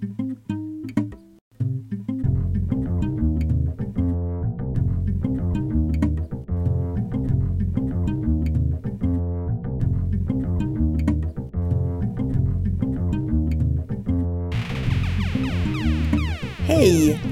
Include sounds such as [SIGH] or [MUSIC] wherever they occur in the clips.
thank you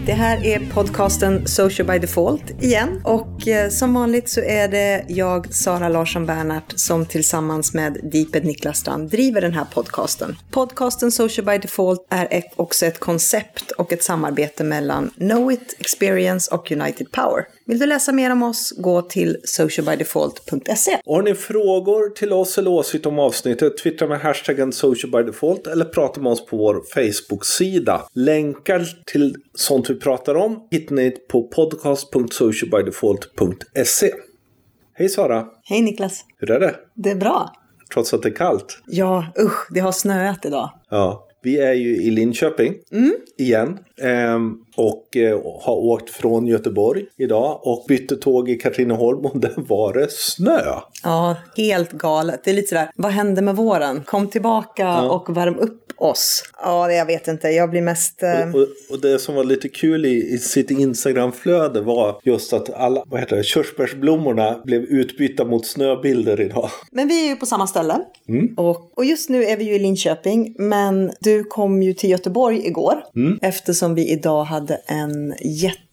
Det här är podcasten Social by Default igen. Och eh, som vanligt så är det jag, Sara Larsson Bernhardt, som tillsammans med Deeped Niklas Strand driver den här podcasten. Podcasten Social by Default är ett, också ett koncept och ett samarbete mellan Knowit, Experience och United Power. Vill du läsa mer om oss, gå till socialbydefault.se. Har ni frågor till oss eller åsikter om avsnittet, twittra med hashtaggen socialbydefault eller prata med oss på vår Facebook-sida. Länkar till sånt vi pratar om hittar ni på podcast.socialbydefault.se. Hej Sara! Hej Niklas! Hur är det? Det är bra. Trots att det är kallt? Ja, usch, det har snöat idag. Ja. Vi är ju i Linköping Mm. igen. Ehm, och eh, har åkt från Göteborg idag och bytte tåg i Katrineholm och där var det snö. Ja, helt galet. Det är lite sådär, vad hände med våren? Kom tillbaka och värm upp oss. Ja, jag vet inte. Jag blir mest... eh, Och, och det som var lite kul i, i sitt Instagramflöde var just att alla vad heter det, körsbärsblommorna blev utbytta mot snöbilder idag. Men vi är ju på samma ställe. Och, och just nu är vi ju i Linköping. Men du kom ju till Göteborg igår. Eftersom vi idag hade en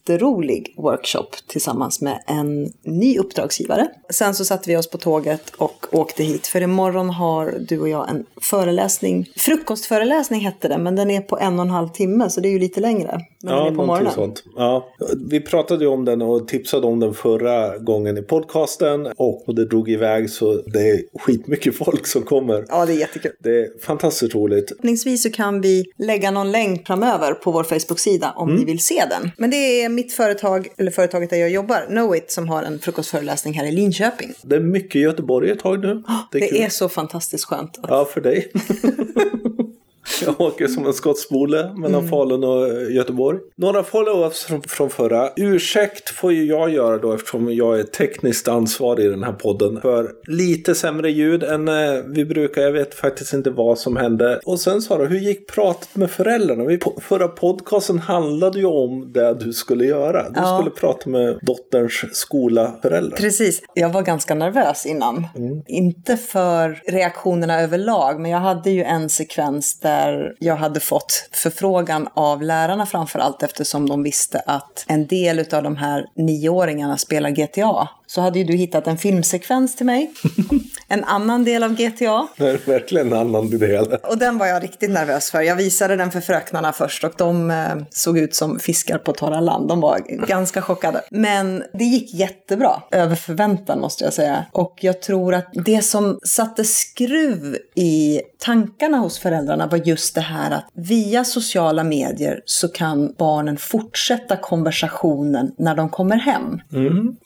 jätterolig workshop tillsammans med en ny uppdragsgivare. Sen så satte vi oss på tåget och åkte hit. För imorgon har du och jag en föreläsning. Frukostföreläsning hette det, men den är på en och en halv timme. Så det är ju lite längre. Men den är på morgonen. sånt. Ja. Vi pratade ju om den och tipsade om den förra gången i podcasten och, det drog iväg så det är skitmycket folk som kommer. Ja, det är jättekul. Det är fantastiskt roligt. Förhoppningsvis så kan vi lägga någon länk framöver på vår Facebook-sida om ni vill se den. Men det är mitt företag, eller företaget där jag jobbar, Knowit, som har en frukostföreläsning här i Linköping. Det är mycket Göteborg ett tag nu. Det kul. är så fantastiskt skönt. Ja, för dig. [LAUGHS] [LAUGHS] Jag åker som en skottsbole mellan Falun och Göteborg. Några follow-ups från, från förra. Ursäkt får ju jag göra då eftersom jag är tekniskt ansvarig i den här podden. För lite sämre ljud än eh, vi brukar. Jag vet faktiskt inte vad som hände. Och sen Sara, hur gick pratet med föräldrarna? Vi, förra podcasten handlade ju om det du skulle göra. Du Ja. skulle prata med dotterns skola-föräldrar. Precis. Jag var ganska nervös innan. Inte för reaktionerna överlag, men jag hade ju en sekvens där jag hade fått förfrågan av lärarna framför allt eftersom de visste att en del av de här nioåringarna spelar GTA. Så hade ju du hittat en filmsekvens till mig. [LAUGHS] en annan del av GTA. Är verkligen en annan del. Och den var jag riktigt nervös för. Jag visade den för fröknarna först och de eh, såg ut som fiskar på torra land. De var ganska chockade. Men det gick jättebra. Över förväntan måste jag säga. Och jag tror att det som satte skruv i tankarna hos föräldrarna var just det här att via sociala medier så kan barnen fortsätta konversationen när de kommer hem.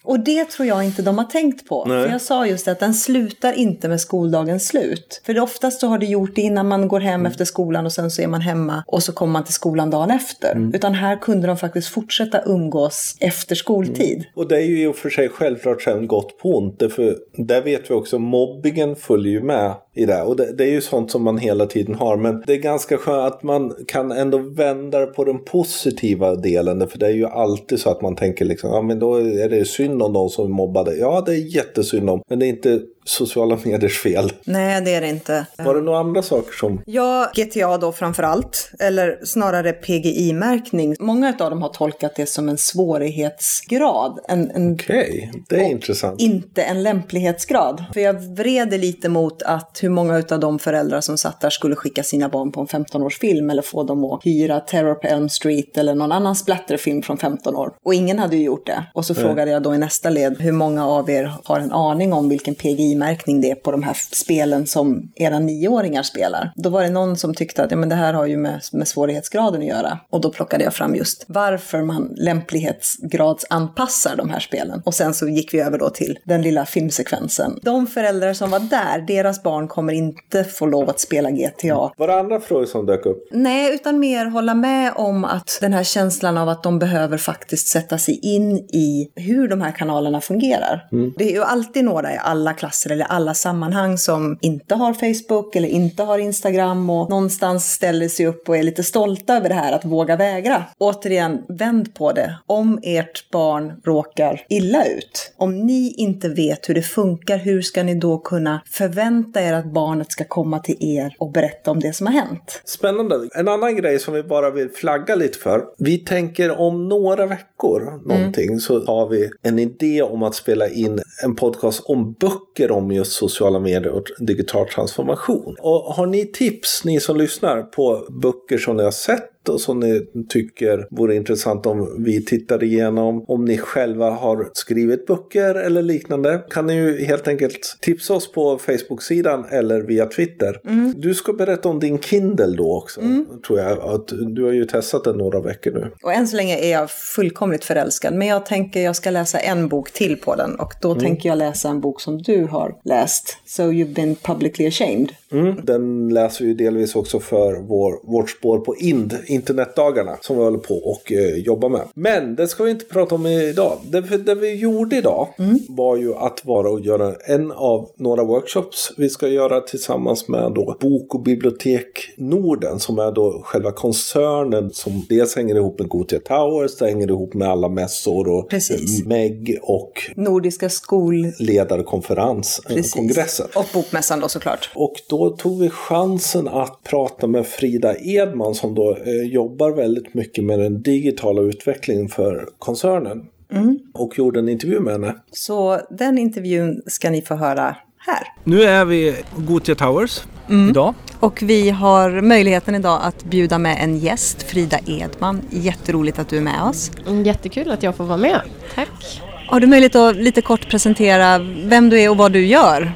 Och det tror jag inte de har tänkt på. Nej. För jag sa just att den slutar inte med skoldagens slut. För det oftast så har det gjort det innan man går hem efter skolan och sen så är man hemma och så kommer man till skolan dagen efter. Utan här kunde de faktiskt fortsätta umgås efter skoltid. Och det är ju i och för sig självklart sen gott på ont. För där vet vi också mobbingen följer ju med i det. Och det, det är ju sånt som man hela tiden har. Men det är ganska skönt att man kan ändå vända på den positiva delen. För det är ju alltid så att man tänker liksom, ja men då är det synd om de som är mobbade. Ja det är jättesynd om. Men det är inte sociala [LAUGHS] mediers fel. Nej, det är det inte. Var det några andra saker som... Ja, GTA då framför allt, eller snarare PGI-märkning. Många av dem har tolkat det som en svårighetsgrad. En, en Okej, det är intressant. inte en lämplighetsgrad. För jag vred det lite mot att hur många av de föräldrar som satt där skulle skicka sina barn på en 15-årsfilm eller få dem att hyra Terror på Elm Street eller någon annan splatterfilm från 15 år. Och ingen hade ju gjort det. Och så frågade jag då i nästa led hur många av er har en aning om vilken PGI-märkning det är på de här spelen som era nioåringar spelar. Då var det någon som tyckte att ja, men det här har ju med, med svårighetsgraden att göra. Och då plockade jag fram just varför man lämplighetsgradsanpassar de här spelen. Och sen så gick vi över då till den lilla filmsekvensen. De föräldrar som var där, deras barn kommer inte få lov att spela GTA. Var det andra frågor som dök upp? Nej, utan mer hålla med om att den här känslan av att de behöver faktiskt sätta sig in i hur de här kanalerna fungerar. Mm. Det är ju alltid några i alla klasser eller alla sammanhang som inte har Facebook eller inte har Instagram och någonstans ställer sig upp och är lite stolta över det här att våga vägra. Återigen, vänd på det. Om ert barn råkar illa ut, om ni inte vet hur det funkar, hur ska ni då kunna förvänta er att barnet ska komma till er och berätta om det som har hänt? Spännande. En annan grej som vi bara vill flagga lite för. Vi tänker om några veckor någonting mm. så har vi en idé om att spela in en podcast om böcker om just sociala medier och digital transformation. Och har ni tips, ni som lyssnar, på böcker som ni har sett och som ni tycker vore intressant om vi tittar igenom. Om ni själva har skrivit böcker eller liknande kan ni ju helt enkelt tipsa oss på Facebook-sidan eller via Twitter. Mm. Du ska berätta om din Kindle då också, mm. tror jag. Att du har ju testat den några veckor nu. Och än så länge är jag fullkomligt förälskad. Men jag tänker jag ska läsa en bok till på den. Och då mm. tänker jag läsa en bok som du har läst. So you've been publicly ashamed. Mm. Den läser vi delvis också för vår, vårt spår på IND, internetdagarna, som vi håller på och eh, jobbar med. Men det ska vi inte prata om idag. Det, det vi gjorde idag mm. var ju att vara och göra en av några workshops vi ska göra tillsammans med då Bok och bibliotek Norden som är då själva koncernen som dels hänger ihop med Gothia Towers, det hänger ihop med alla mässor och Precis. MEG och Nordiska skolledarkonferens, eh, kongressen. Och Bokmässan då såklart. Och då tog vi chansen att prata med Frida Edman som då eh, jobbar väldigt mycket med den digitala utvecklingen för koncernen. Mm. Och gjorde en intervju med henne. Så den intervjun ska ni få höra här. Nu är vi Gothia Towers mm. idag. Och vi har möjligheten idag att bjuda med en gäst, Frida Edman. Jätteroligt att du är med oss. Mm, jättekul att jag får vara med. Tack. Har du möjlighet att lite kort presentera vem du är och vad du gör?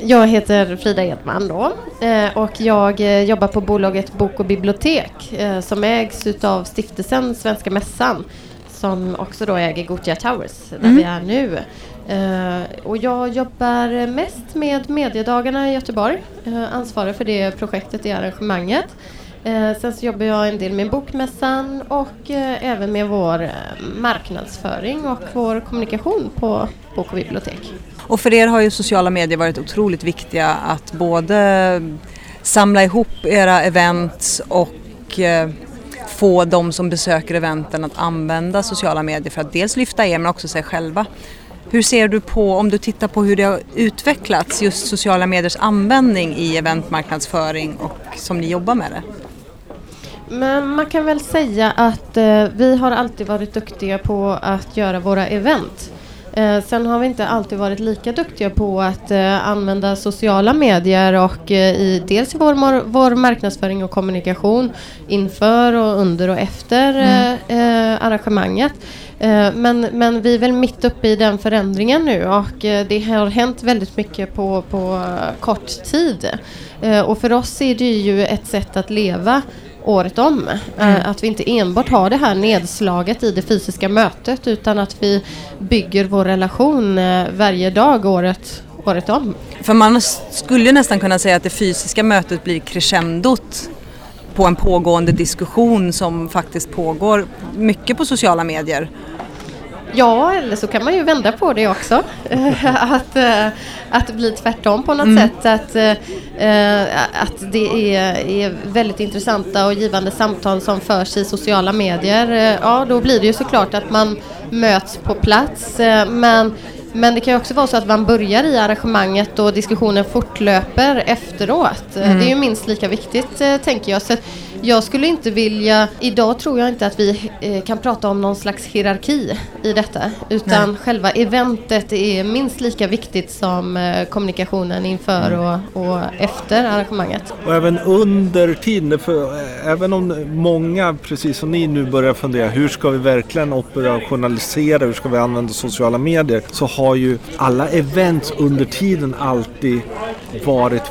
Jag heter Frida Edman då eh, och jag eh, jobbar på bolaget Bok och bibliotek eh, som ägs utav stiftelsen Svenska Mässan som också då äger Gothia Towers där mm. vi är nu. Och jag jobbar mest med Mediedagarna i Göteborg, ansvarar för det projektet, det arrangemanget. Sen så jobbar jag en del med Bokmässan och även med vår marknadsföring och vår kommunikation på Bok och bibliotek. Och för er har ju sociala medier varit otroligt viktiga att både samla ihop era events och eh, få de som besöker eventen att använda sociala medier för att dels lyfta er men också sig själva. Hur ser du på, om du tittar på hur det har utvecklats, just sociala mediers användning i eventmarknadsföring och som ni jobbar med det? Men man kan väl säga att eh, vi har alltid varit duktiga på att göra våra event. Eh, sen har vi inte alltid varit lika duktiga på att eh, använda sociala medier och eh, i, dels i vår, vår marknadsföring och kommunikation inför och under och efter mm. Eh, arrangemanget. Eh, men, men vi är väl mitt uppe i den förändringen nu och eh, det har hänt väldigt mycket på, på kort tid. och för oss är det ju ett sätt att leva året om. Eh, mm. Att vi inte enbart har det här nedslaget i det fysiska mötet utan att vi bygger vår relation eh, varje dag året, året om. För man skulle nästan kunna säga att det fysiska mötet blir crescendot på en pågående diskussion som faktiskt pågår mycket på sociala medier. Ja, eller så kan man ju vända på det också. [LAUGHS] att, eh, att blir tvärtom på något mm. sätt. Att, uh, att det är, är väldigt intressanta och givande samtal som förs i sociala medier. ja, då blir det ju såklart att man möts på plats. men men det kan ju också vara så att man börjar i arrangemanget och diskussionen fortlöper efteråt. Mm. Det är ju minst lika viktigt, tänker jag. Så jag skulle inte vilja, idag tror jag inte att vi eh, kan prata om någon slags hierarki i detta. Utan Nej. själva eventet är minst lika viktigt som eh, kommunikationen inför mm. och, och, efter arrangemanget. Och även under tiden, för, eh, även om många, precis som ni nu börjar fundera, hur ska vi verkligen operationalisera, hur ska vi använda sociala medier? Så har ju alla events under tiden alltid varit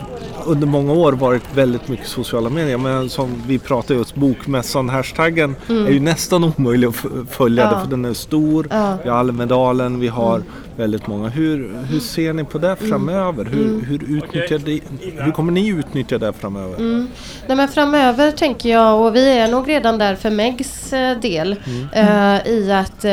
under många år varit väldigt mycket sociala medier. Men som vi pratade just bokmässan-hashtaggen är ju nästan omöjlig att följa Mm. Ja. för den är stor. Ja. Vi har Almedalen, vi har Mm. väldigt många. Hur, hur ser ni på det framöver? Hur, Mm. hur, utnyttjar det, hur kommer ni utnyttja det framöver? Mm. Nej, men framöver tänker jag, och vi är nog redan där för Megs eh, del, eh, i att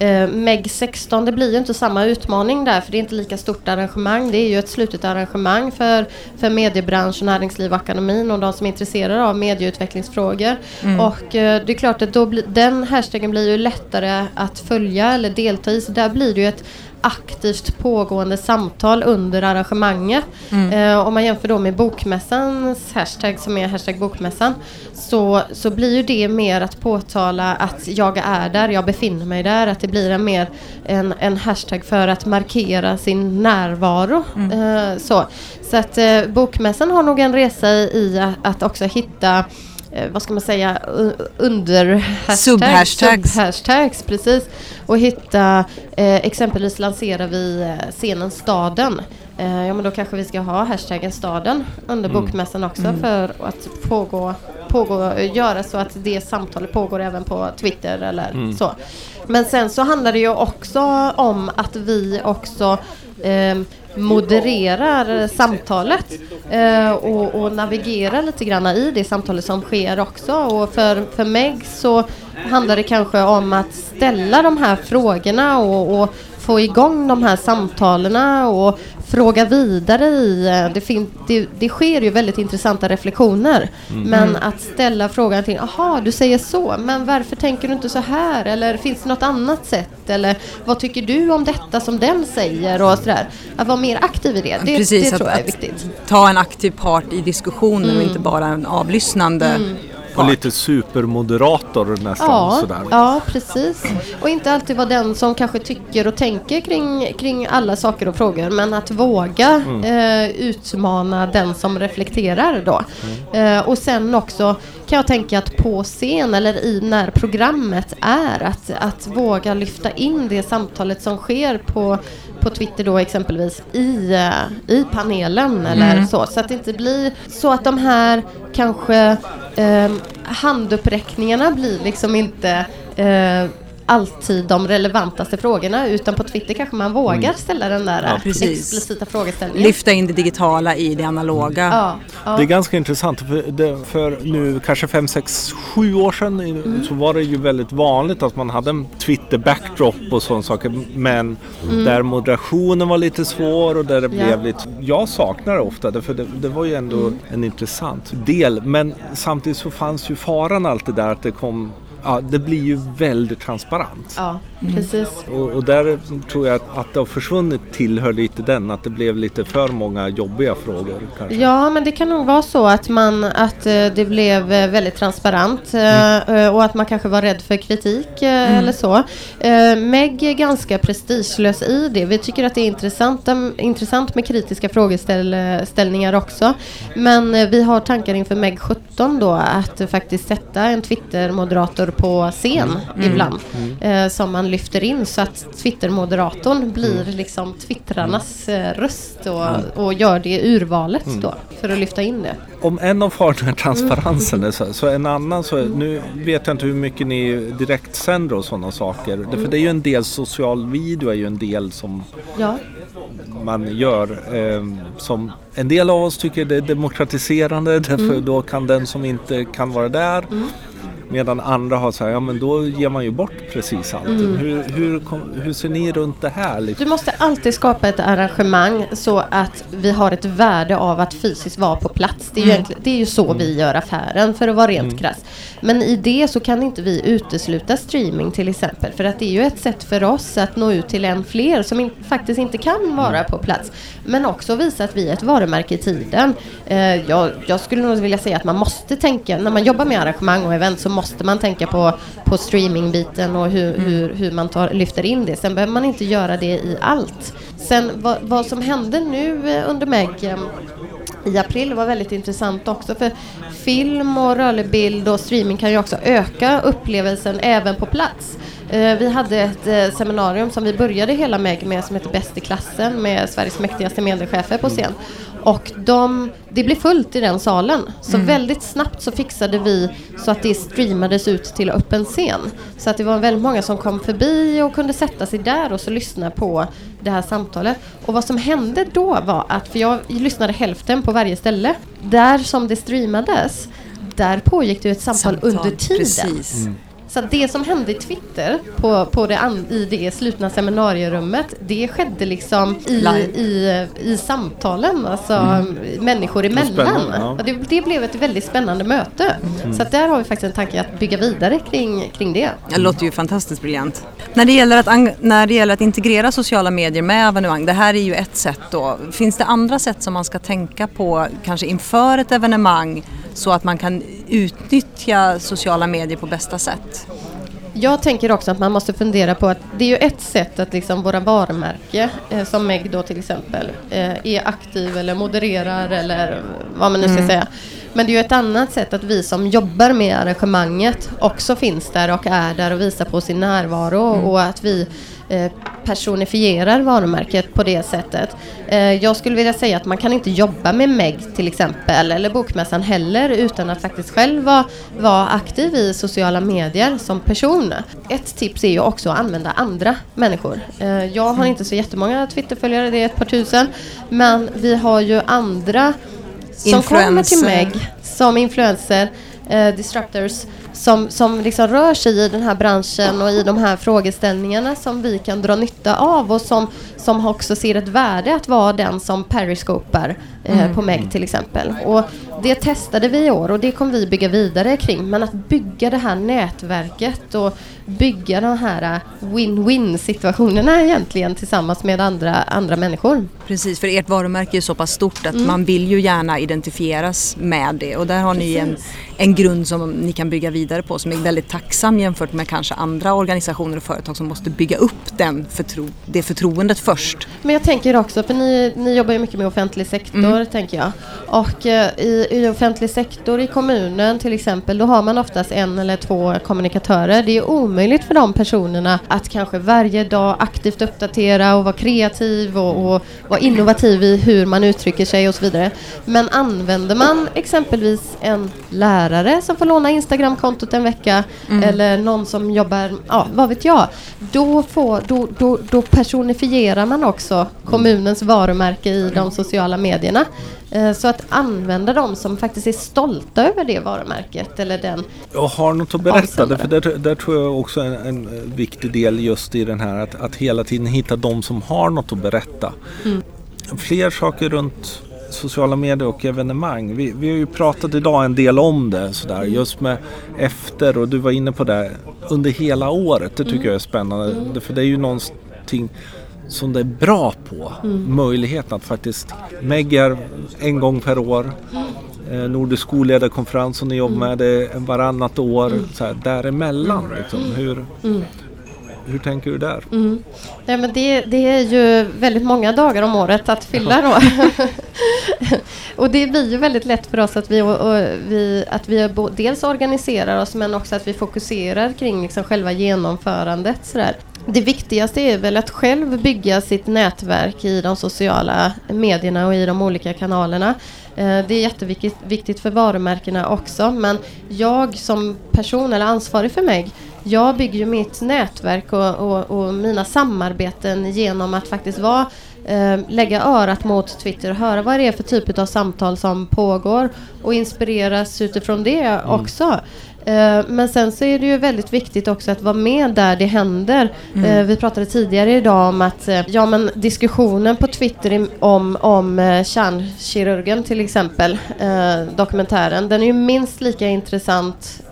eh, Meg 16, det blir ju inte samma utmaning där, för det är inte lika stort arrangemang. Det är ju ett slutet arrangemang för, för mediebranschen, näringsliv och akademin och de som är intresserade av medieutvecklingsfrågor. Och eh, det är klart att då blir, den hashtaggen blir ju lättare att följa eller delta i, så där blir det ju ett aktivt pågående samtal under arrangemanget. Eh, om man jämför då med bokmässans hashtag som är hashtag bokmässan så, så blir ju det mer att påtala att jag är där, jag befinner mig där, att det blir en mer en, en hashtag för att markera sin närvaro. Eh, så så att eh, bokmässan har nog en resa i att, att också hitta eh, vad ska man säga, u- under hashtags, Subhashtags. subhashtags, precis. Och hitta, eh, exempelvis lanserar vi eh, scenen Staden. Eh, ja men då kanske vi ska ha hashtaggen Staden under bokmässan också för att pågå, pågå, göra så att det samtalet pågår även på Twitter eller så. Men sen så handlar det ju också om att vi också eh, modererar samtalet eh, och, och navigerar lite grann i det samtalet som sker också. Och för, för mig så handlar det kanske om att ställa de här frågorna och, och få igång de här samtalen och fråga vidare i. eh, Det, fin- det, det sker ju väldigt intressanta reflektioner. Men att ställa frågan till, aha du säger så, men varför tänker du inte så här? Eller finns det något annat sätt? Eller vad tycker du om detta som den säger? Och sådär. Att vara mer aktiv i det, det, Precis, det tror att- jag är viktigt. Ta en aktiv part i diskussionen och inte bara en avlyssnande Och lite supermoderator nästan Ja, sådär. ja, precis. Och inte alltid vara den som kanske tycker och tänker kring, kring alla saker och frågor, men att våga eh, utmana den som reflekterar då. Eh, och sen också kan jag tänka att på scen eller i när programmet är att, att våga lyfta in det samtalet som sker på på Twitter då exempelvis i, eh, i panelen eller så. Så att det inte blir så att de här kanske eh, handuppräckningarna blir liksom inte eh, alltid de relevantaste frågorna utan på Twitter kanske man vågar ställa den där eh, precis. explicita frågeställningen. Lyfta in det digitala i det analoga. Ja, ja. Det är ganska intressant för, det, för nu kanske 5, 6, 7 år sedan Mm. så var det ju väldigt vanligt att man hade en Twitter-backdrop och sådana saker. Men där moderationen var lite svår och där det Mm. Ja. blev lite... Jag saknar det ofta för det, det var ju ändå Mm. en intressant del. Men samtidigt så fanns ju faran alltid där att det kom... Ja, det blir ju väldigt transparent. ja, precis. Och, och där tror jag att, att det har försvunnit tillhör lite den, att det blev lite för många jobbiga frågor kanske. Ja, men det kan nog vara så att, man, att eh, det blev eh, väldigt transparent eh, eh, och att man kanske var rädd för kritik eh, eller så. Meg är ganska prestigelös i det. Vi tycker att det är intressant, intressant med kritiska frågeställningar också. Men vi har tankar inför Meg 17 då att faktiskt sätta en Twitter-moderator på scen ibland eh, som man lyfter in så att Twitter-moderatorn blir liksom twittrarnas eh, röst och, och gör det urvalet då för att lyfta in det. Om en av farorna är transparensen så, så en annan så, nu vet jag inte hur mycket ni direktsänder och sådana saker. För det är ju en del social video är ju en del som Ja, man gör. Eh, som en del av oss tycker det är demokratiserande därför då kan den som inte kan vara där Medan andra har så här, ja men då ger man ju bort precis allt. Hur, hur, kom- hur ser ni runt det här? Liksom? du måste alltid skapa ett arrangemang så att vi har ett värde av att fysiskt vara på plats. Det är ju, egentligen, det är ju så vi gör affären för att vara rent krass. Men i det så kan inte vi utesluta streaming till exempel. För att det är ju ett sätt för oss att nå ut till en fler som in, faktiskt inte kan vara på plats. Men också visa att vi är ett varumärke i tiden. Eh, jag, jag skulle nog vilja säga att man måste tänka, när man jobbar med arrangemang och event så måste man tänka på, på streamingbiten och hur, hur, hur man tar, lyfter in det. Sen behöver man inte göra det i allt. Sen vad, vad som hände nu eh, under Meg i april var väldigt intressant också för film och rörlig bild och streaming kan ju också öka upplevelsen även på plats. Eh, vi hade ett eh, seminarium som vi började hela med, med som heter Bäst i klassen med Sveriges mäktigaste mediechefer på scen. Och de, det blev fullt i den salen. Så Mm. väldigt snabbt så fixade vi så att det streamades ut till öppen scen. Så att det var väldigt många som kom förbi och kunde sätta sig där och så lyssna på det här samtalet. Och vad som hände då var att, för jag lyssnade hälften på varje ställe, där som det streamades, där pågick det ett samtal, under tiden. Precis. Så att det som hände i Twitter på, på det an, i det slutna seminarierummet, det skedde liksom i, i, i samtalen, alltså människor emellan. Ja. Och det, det blev ett väldigt spännande möte. Så att där har vi faktiskt en tanke att bygga vidare kring, kring det. Det låter ju fantastiskt briljant. När det, gäller att, när det gäller att integrera sociala medier med evenemang, det här är ju ett sätt då. Finns det andra sätt som man ska tänka på, kanske inför ett evenemang, så att man kan utnyttja sociala medier på bästa sätt? Jag tänker också att man måste fundera på att det är ju ett sätt att liksom våra varumärke, eh, som Meg då till exempel, eh, är aktiv eller modererar eller vad man nu ska säga. Men det är ju ett annat sätt att vi som jobbar med arrangemanget också finns där och är där och visar på sin närvaro och att vi eh, personifierar varumärket på det sättet. Eh, jag skulle vilja säga att man kan inte jobba med Meg till exempel eller Bokmässan heller utan att faktiskt själv vara, vara aktiv i sociala medier som person. Ett tips är ju också att använda andra människor. Eh, jag har inte så jättemånga Twitterföljare, det är ett par tusen, men vi har ju andra som kommer till Influencer. Meg som influencer, eh, disruptors, som, som liksom rör sig i den här branschen och i de här frågeställningarna som vi kan dra nytta av och som, som också ser ett värde att vara den som periscopar eh, på Meg till exempel. Och det testade vi i år och det kommer vi bygga vidare kring. Men att bygga det här nätverket och bygga de här win-win situationerna egentligen tillsammans med andra, andra människor. Precis, för ert varumärke är så pass stort att man vill ju gärna identifieras med det och där har ni en, en grund som ni kan bygga vidare på som är väldigt tacksam jämfört med kanske andra organisationer och företag som måste bygga upp den förtro, det förtroendet först. Men jag tänker också, för ni, ni jobbar ju mycket med offentlig sektor, tänker jag. Och eh, i, i offentlig sektor, i kommunen till exempel, då har man oftast en eller två kommunikatörer. Det är omöjligt för de personerna att kanske varje dag aktivt uppdatera och vara kreativ och, och vara innovativ i hur man uttrycker sig och så vidare. Men använder man exempelvis en lärare som får låna Instagramkontot en vecka eller någon som jobbar, ja vad vet jag, då, får, då, då, då personifierar man också kommunens varumärke i de sociala medierna. Eh, Så att använda dem som faktiskt är stolta över det varumärket eller den Jag har något att berätta, Avsändare. för där, där tror jag också är en, en viktig del just i den här att, att hela tiden hitta de som har något att berätta. Fler saker runt sociala medier och evenemang. Vi, vi har ju pratat idag en del om det sådär just med efter och du var inne på det under hela året. Det tycker jag är spännande för det är ju någonting som det är bra på. Möjligheten att faktiskt Meggar en gång per år. Eh, Nordisk skolledarkonferens som ni jobbar med det är varannat år. Så här, däremellan liksom. Hur, hur tänker du där? Mm. Ja, men det, det är ju väldigt många dagar om året att fylla då. [LAUGHS] och det blir ju väldigt lätt för oss att vi, och, och vi, att vi dels organiserar oss men också att vi fokuserar kring liksom själva genomförandet. Sådär. Det viktigaste är väl att själv bygga sitt nätverk i de sociala medierna och i de olika kanalerna. Eh, det är jätteviktigt viktigt för varumärkena också men jag som person eller ansvarig för mig jag bygger ju mitt nätverk och, och, och mina samarbeten genom att faktiskt vara eh, lägga örat mot Twitter och höra vad det är för typ av samtal som pågår och inspireras utifrån det också. Eh, men sen så är det ju väldigt viktigt också att vara med där det händer. Eh, vi pratade tidigare idag om att eh, ja, men diskussionen på Twitter om, om kärnkirurgen till exempel, dokumentären, den är ju minst lika intressant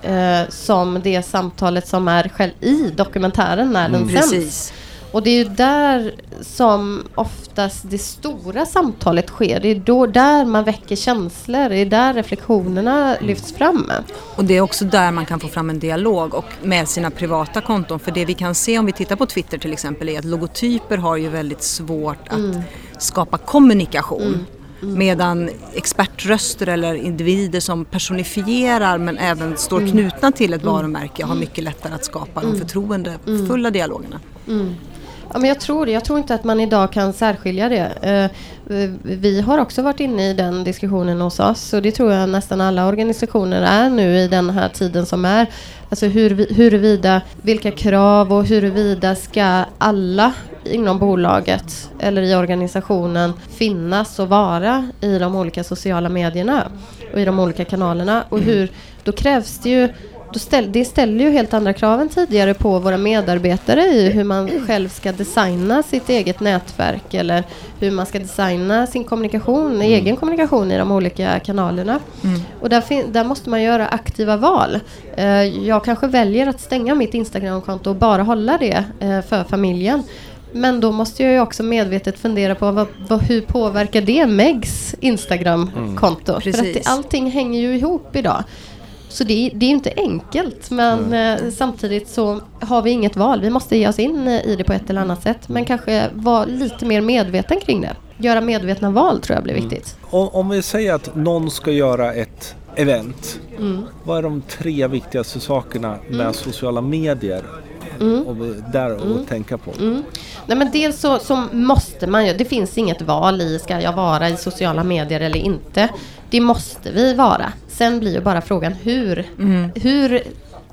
som det samtalet som är själv i dokumentären när den sänds. Precis. Och det är ju där som oftast det stora samtalet sker. Det är då där man väcker känslor. Det är där reflektionerna lyfts fram. Och det är också där man kan få fram en dialog och med sina privata konton. För det vi kan se om vi tittar på Twitter till exempel är att logotyper har ju väldigt svårt att skapa kommunikation. Medan expertröster eller individer som personifierar men även står knutna till ett varumärke har mycket lättare att skapa de förtroendefulla dialogerna. Ja, men jag tror det. Jag tror inte att man idag kan särskilja det. Eh, eh, vi har också varit inne i den diskussionen hos oss och det tror jag nästan alla organisationer är nu i den här tiden som är. Alltså hur, huruvida, vilka krav och huruvida ska alla inom bolaget eller i organisationen finnas och vara i de olika sociala medierna och i de olika kanalerna. Och hur, då krävs det ju ställ, det ställer ju helt andra krav än tidigare på våra medarbetare i hur man själv ska designa sitt eget nätverk eller hur man ska designa sin kommunikation, mm. egen kommunikation i de olika kanalerna. Mm. Och där, där, måste man göra aktiva val. Uh, jag kanske väljer att stänga mitt Instagramkonto och bara hålla det uh, för familjen. Men då måste jag ju också medvetet fundera på vad, vad, hur påverkar det Megs Instagram-konto? Mm. För att det, allting hänger ju ihop idag. Så det, det är inte enkelt men mm. samtidigt så har vi inget val. Vi måste ge oss in i det på ett eller annat sätt. Men kanske vara lite mer medveten kring det. Göra medvetna val tror jag blir mm. viktigt. Om, om vi säger att någon ska göra ett event. Mm. Vad är de tre viktigaste sakerna med mm. sociala medier Mm. Och där att mm. tänka på. Mm. Nej, men dels så, så måste man ju, det finns inget val i, ska jag vara i sociala medier eller inte? Det måste vi vara. Sen blir ju bara frågan hur. Mm. Hur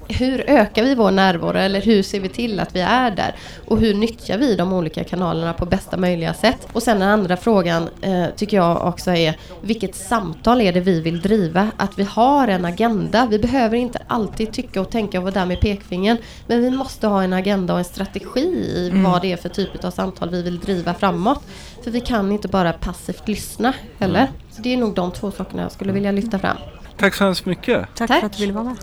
hur ökar vi vår närvaro eller hur ser vi till att vi är där? Och hur nyttjar vi de olika kanalerna på bästa möjliga sätt? Och sen den andra frågan eh, tycker jag också är vilket samtal är det vi vill driva? Att vi har en agenda. Vi behöver inte alltid tycka och tänka och vara där med pekfingern. Men vi måste ha en agenda och en strategi i mm. vad det är för typ av samtal vi vill driva framåt. För vi kan inte bara passivt lyssna heller. Mm. Så det är nog de två sakerna jag skulle vilja lyfta fram. Tack så hemskt mycket. Tack, Tack. för att du ville vara med.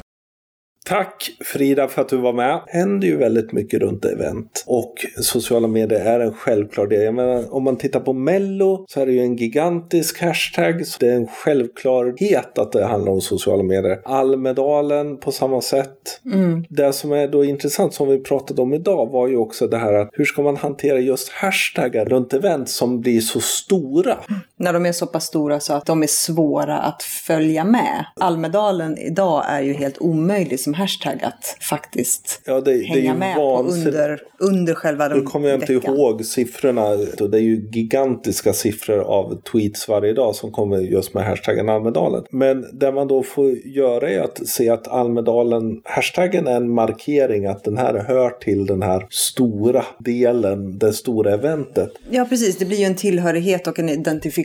Tack Frida för att du var med. Det händer ju väldigt mycket runt event och sociala medier är en självklar del. Jag menar, om man tittar på Mello så är det ju en gigantisk hashtag. Så det är en självklarhet att det handlar om sociala medier. Almedalen på samma sätt. Mm. Det som är då intressant som vi pratade om idag var ju också det här att hur ska man hantera just hashtaggar runt event som blir så stora? När de är så pass stora så att de är svåra att följa med. Almedalen idag är ju helt omöjlig som hashtag att faktiskt ja, det, hänga det med på under, under själva den Nu kommer jag inte veckan. ihåg siffrorna. Det är ju gigantiska siffror av tweets varje dag som kommer just med hashtaggen Almedalen. Men det man då får göra är att se att Almedalen, hashtaggen är en markering att den här hör till den här stora delen, det stora eventet. Ja precis, det blir ju en tillhörighet och en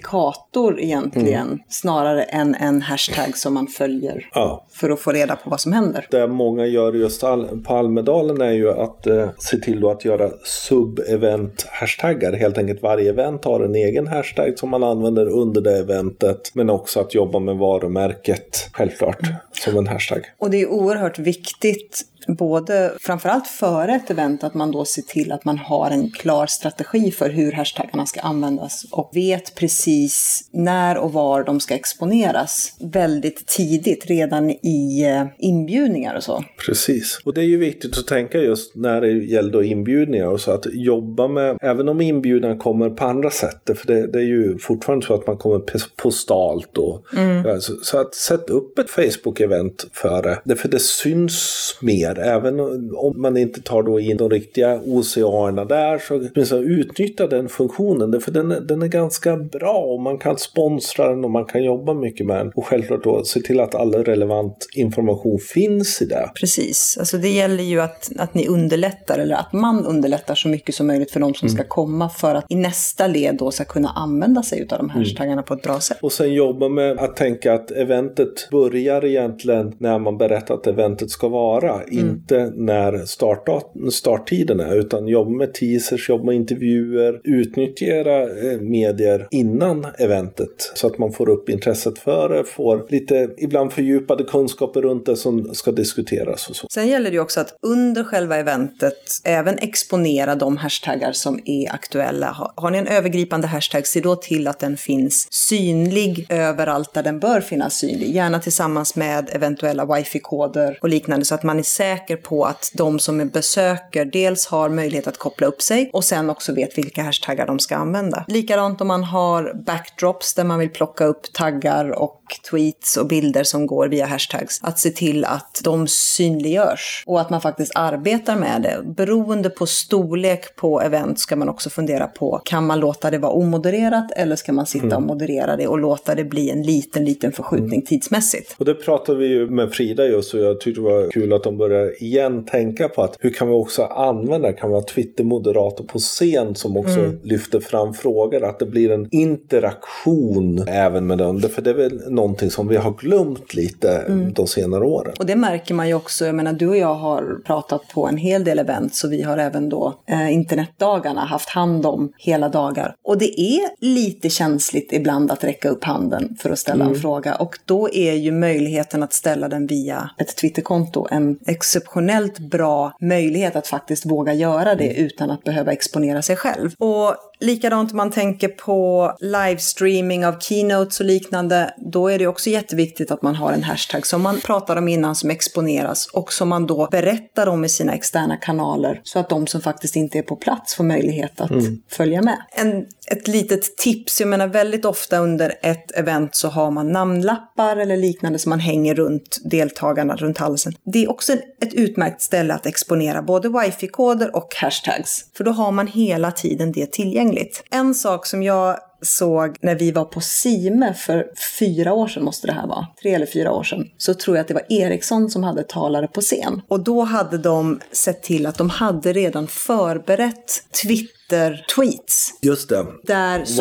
identifikator egentligen mm. snarare än en hashtag som man följer ja. för att få reda på vad som händer det många gör just på Almedalen är ju att eh, se till att göra sub-event-hashtaggar. Helt enkelt varje event har en egen hashtag som man använder under det eventet. Men också att jobba med varumärket, självklart, som en hashtag. Och det är oerhört viktigt både framförallt före ett event att man då ser till att man har en klar strategi för hur hashtaggarna ska användas och vet precis när och var de ska exponeras väldigt tidigt redan i eh, inbjudningar och så. Precis, och det är ju viktigt att tänka just när det gäller inbjudningar och så att jobba med, även om inbjudan kommer på andra sätt, för det, det är ju fortfarande så att man kommer postalt och mm. så, så, att sätta upp ett Facebook-event för det, för det syns mer Även om man inte tar då in de riktiga oceanerna där så, så utnyttja den funktionen. För den, den är ganska bra och man kan sponsra den och man kan jobba mycket med den. Och självklart då se till att all relevant information finns i det. Precis, alltså det gäller ju att, att ni underlättar eller att man underlättar så mycket som möjligt för de som mm. ska komma för att i nästa led då ska kunna använda sig av de här hashtaggarna mm. på ett bra sätt. Och sen jobba med att tänka att eventet börjar egentligen när man berättar att eventet ska vara. Mm inte när starttiden är utan jobba med teasers, jobba med intervjuer, utnyttja era eh, medier innan eventet så att man får upp intresset för det, får lite ibland fördjupade kunskaper runt det som ska diskuteras och så. Sen gäller det ju också att under själva eventet även exponera de hashtaggar som är aktuella. Har ni en övergripande hashtag, se då till att den finns synlig överallt där den bör finnas synlig. Gärna tillsammans med eventuella wifi-koder och liknande så att man är säker säker på att de som besöker dels har möjlighet att koppla upp sig och sen också vet vilka hashtaggar de ska använda. Likadant om man har backdrops där man vill plocka upp taggar och tweets och bilder som går via hashtags. Att se till att de synliggörs och att man faktiskt arbetar med det. Beroende på storlek på event ska man också fundera på, kan man låta det vara omodererat eller ska man sitta mm. och moderera det och låta det bli en liten, liten förskjutning mm. tidsmässigt? Och det pratade vi ju med Frida just och jag tyckte det var kul att de började igen tänka på att hur kan vi också använda, kan vi ha Twitter-moderator på scen som också mm. lyfter fram frågor, att det blir en interaktion även med den, för det är väl någonting som vi har glömt lite mm. de senare åren. Och det märker man ju också, jag menar du och jag har pratat på en hel del event så vi har även då eh, internetdagarna haft hand om hela dagar. Och det är lite känsligt ibland att räcka upp handen för att ställa mm. en fråga och då är ju möjligheten att ställa den via ett Twitterkonto en exceptionellt bra möjlighet att faktiskt våga göra det mm. utan att behöva exponera sig själv. Och Likadant om man tänker på livestreaming av keynotes och liknande, då är det också jätteviktigt att man har en hashtag som man pratar om innan som exponeras och som man då berättar om i sina externa kanaler så att de som faktiskt inte är på plats får möjlighet att mm. följa med. En, ett litet tips, jag menar väldigt ofta under ett event så har man namnlappar eller liknande som man hänger runt deltagarna runt halsen. Det är också ett utmärkt ställe att exponera både wifi-koder och hashtags, för då har man hela tiden det tillgängligt tillgängligt. En sak som jag såg när vi var på Sime för fyra år sedan måste det här vara, tre eller fyra år sedan, så tror jag att det var Ericsson som hade talare på scen. Och då hade de sett till att de hade redan förberett Twitter Twitter-tweets. Just det.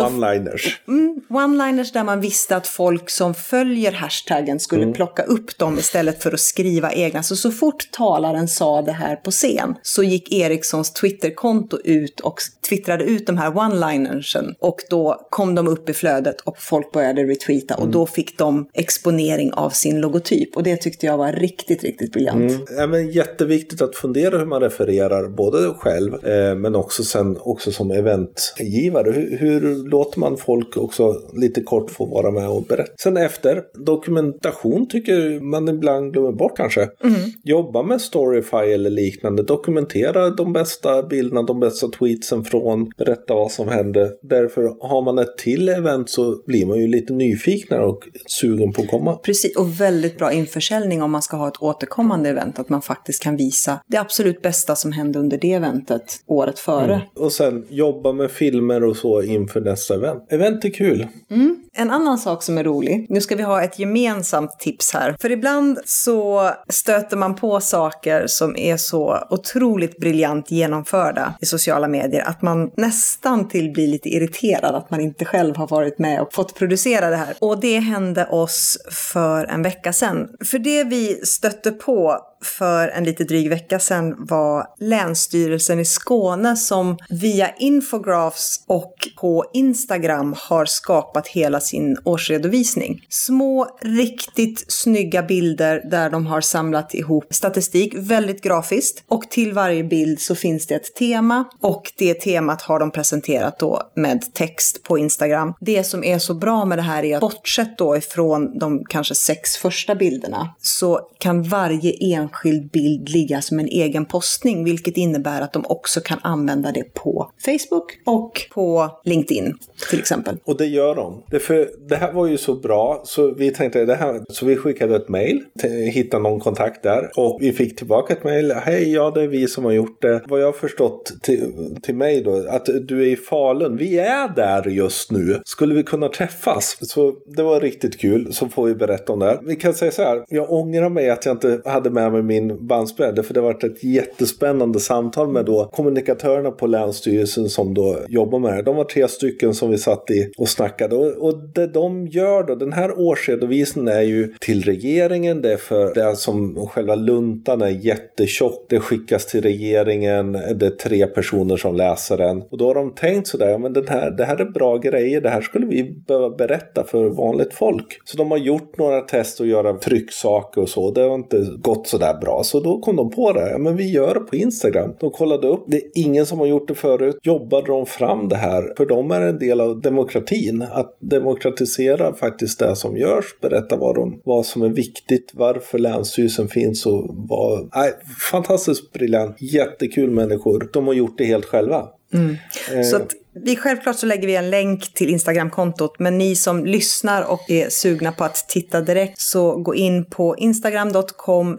One-liners. Mm, one-liners där man visste att folk som följer hashtaggen skulle mm. plocka upp dem istället för att skriva egna. Så så fort talaren sa det här på scen så gick Ericssons Twitterkonto ut och twittrade ut de här one-linersen. Och då kom de upp i flödet och folk började retweeta och mm. då fick de exponering av sin logotyp. Och det tyckte jag var riktigt, riktigt briljant. Mm. Ja, men jätteviktigt att fundera hur man refererar både själv eh, men också sen också som eventgivare. Hur, hur, låter man folk också lite kort få vara med och berätta? Sen efter, dokumentation tycker man ibland glömmer bort kanske. Mm. Jobba med Storyfy eller liknande. Dokumentera de bästa bilderna, de bästa tweetsen från, berätta vad som hände. Därför har man ett till event så blir man ju lite nyfiknare och sugen på att komma. Precis, och väldigt bra införsäljning om man ska ha ett återkommande event. Att man faktiskt kan visa det absolut bästa som hände under det eventet året före. Mm. Och sen jobba med filmer och så inför nästa event. Event är kul. Mm. En annan sak som är rolig, nu ska vi ha ett gemensamt tips här. För ibland så stöter man på saker som är så otroligt briljant genomförda i sociala medier att man nästan till blir lite irriterad att man inte själv har varit med och fått producera det här. Och det hände oss för en vecka sedan. För det vi stötte på för en lite dryg vecka sedan var Länsstyrelsen i Skåne som via infographs och på Instagram har skapat hela sin årsredovisning. Små, riktigt snygga bilder där de har samlat ihop statistik, väldigt grafiskt. Och till varje bild så finns det ett tema och det temat har de presenterat då med text på Instagram. Det som är så bra med det här är att bortsett då ifrån de kanske sex första bilderna så kan varje enskild bild ligga som en egen postning, vilket innebär att de också kan använda det på Facebook och på LinkedIn till exempel. Och det gör de. Det, för, det här var ju så bra så vi tänkte det här, så vi skickade ett mejl, hittade någon kontakt där och vi fick tillbaka ett mejl. Hej, ja det är vi som har gjort det. Vad jag har förstått till, till mig då, att du är i Falun. Vi är där just nu. Skulle vi kunna träffas? Så det var riktigt kul. Så får vi berätta om det. här. Vi kan säga så här, jag ångrar mig att jag inte hade med mig min bandspelare för det har varit ett jättespännande samtal med då kommunikatörerna på Länsstyrelsen som då jobbar med det. De var tre stycken som vi satt i och snackade. Och, och det de gör då, den här årsredovisningen är ju till regeringen. Det är för det är som själva luntan är jättetjock. Det skickas till regeringen. Det är tre personer som läser den. Och då har de tänkt sådär, ja men den här, det här är bra grejer. Det här skulle vi behöva berätta för vanligt folk. Så de har gjort några test och göra trycksaker och så. Det har inte gått sådär sådär bra. Så då kom de på det. Ja, men vi gör det på Instagram. De kollade upp. Det är ingen som har gjort det förut. Jobbade de fram det här. För de är en del av demokratin. Att demokratisera faktiskt det som görs. Berätta vad, de, vad som är viktigt. Varför Länsstyrelsen finns och vad... Nej, fantastiskt briljant. Jättekul människor. De har gjort det helt själva. Mm. Så att vi, självklart så lägger vi en länk till Instagramkontot, men ni som lyssnar och är sugna på att titta direkt så gå in på instagram.com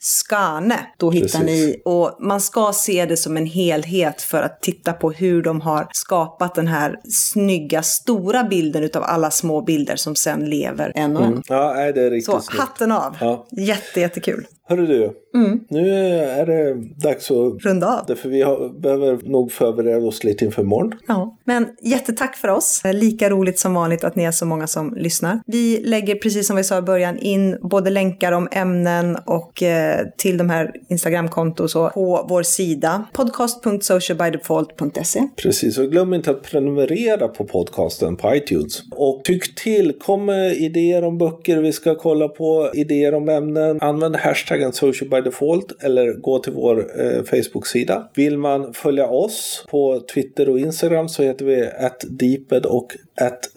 lstskane. Då hittar Precis. ni, och man ska se det som en helhet för att titta på hur de har skapat den här snygga, stora bilden utav alla små bilder som sen lever en och en. Mm. Ja, det är riktigt Så snyggt. hatten av. Ja. Jätte, jättekul. Hörru du, mm. nu är det dags att runda av. Därför vi har, behöver nog förbereda oss lite inför imorgon. Ja, men jättetack för oss. Lika roligt som vanligt att ni är så många som lyssnar. Vi lägger, precis som vi sa i början, in både länkar om ämnen och eh, till de här Instagramkonton så på vår sida podcast.socialbydefault.se. Precis, och glöm inte att prenumerera på podcasten på iTunes. Och tyck till, kom med idéer om böcker vi ska kolla på, idéer om ämnen. Använd hashtag hashtaggen social by default eller gå till vår eh, Facebook-sida. Vill man följa oss på Twitter och Instagram så heter vi deeped och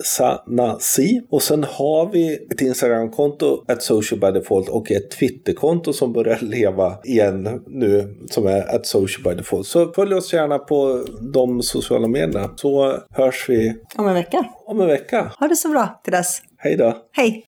sanasi. Och sen har vi ett Instagram-konto, ett social by default och ett Twitter-konto som börjar [LAUGHS] leva igen nu som är ett social by default. Så följ oss gärna på de sociala medierna så hörs vi om en vecka. Om en vecka. Ha det så bra till dess. Hej då. Hej.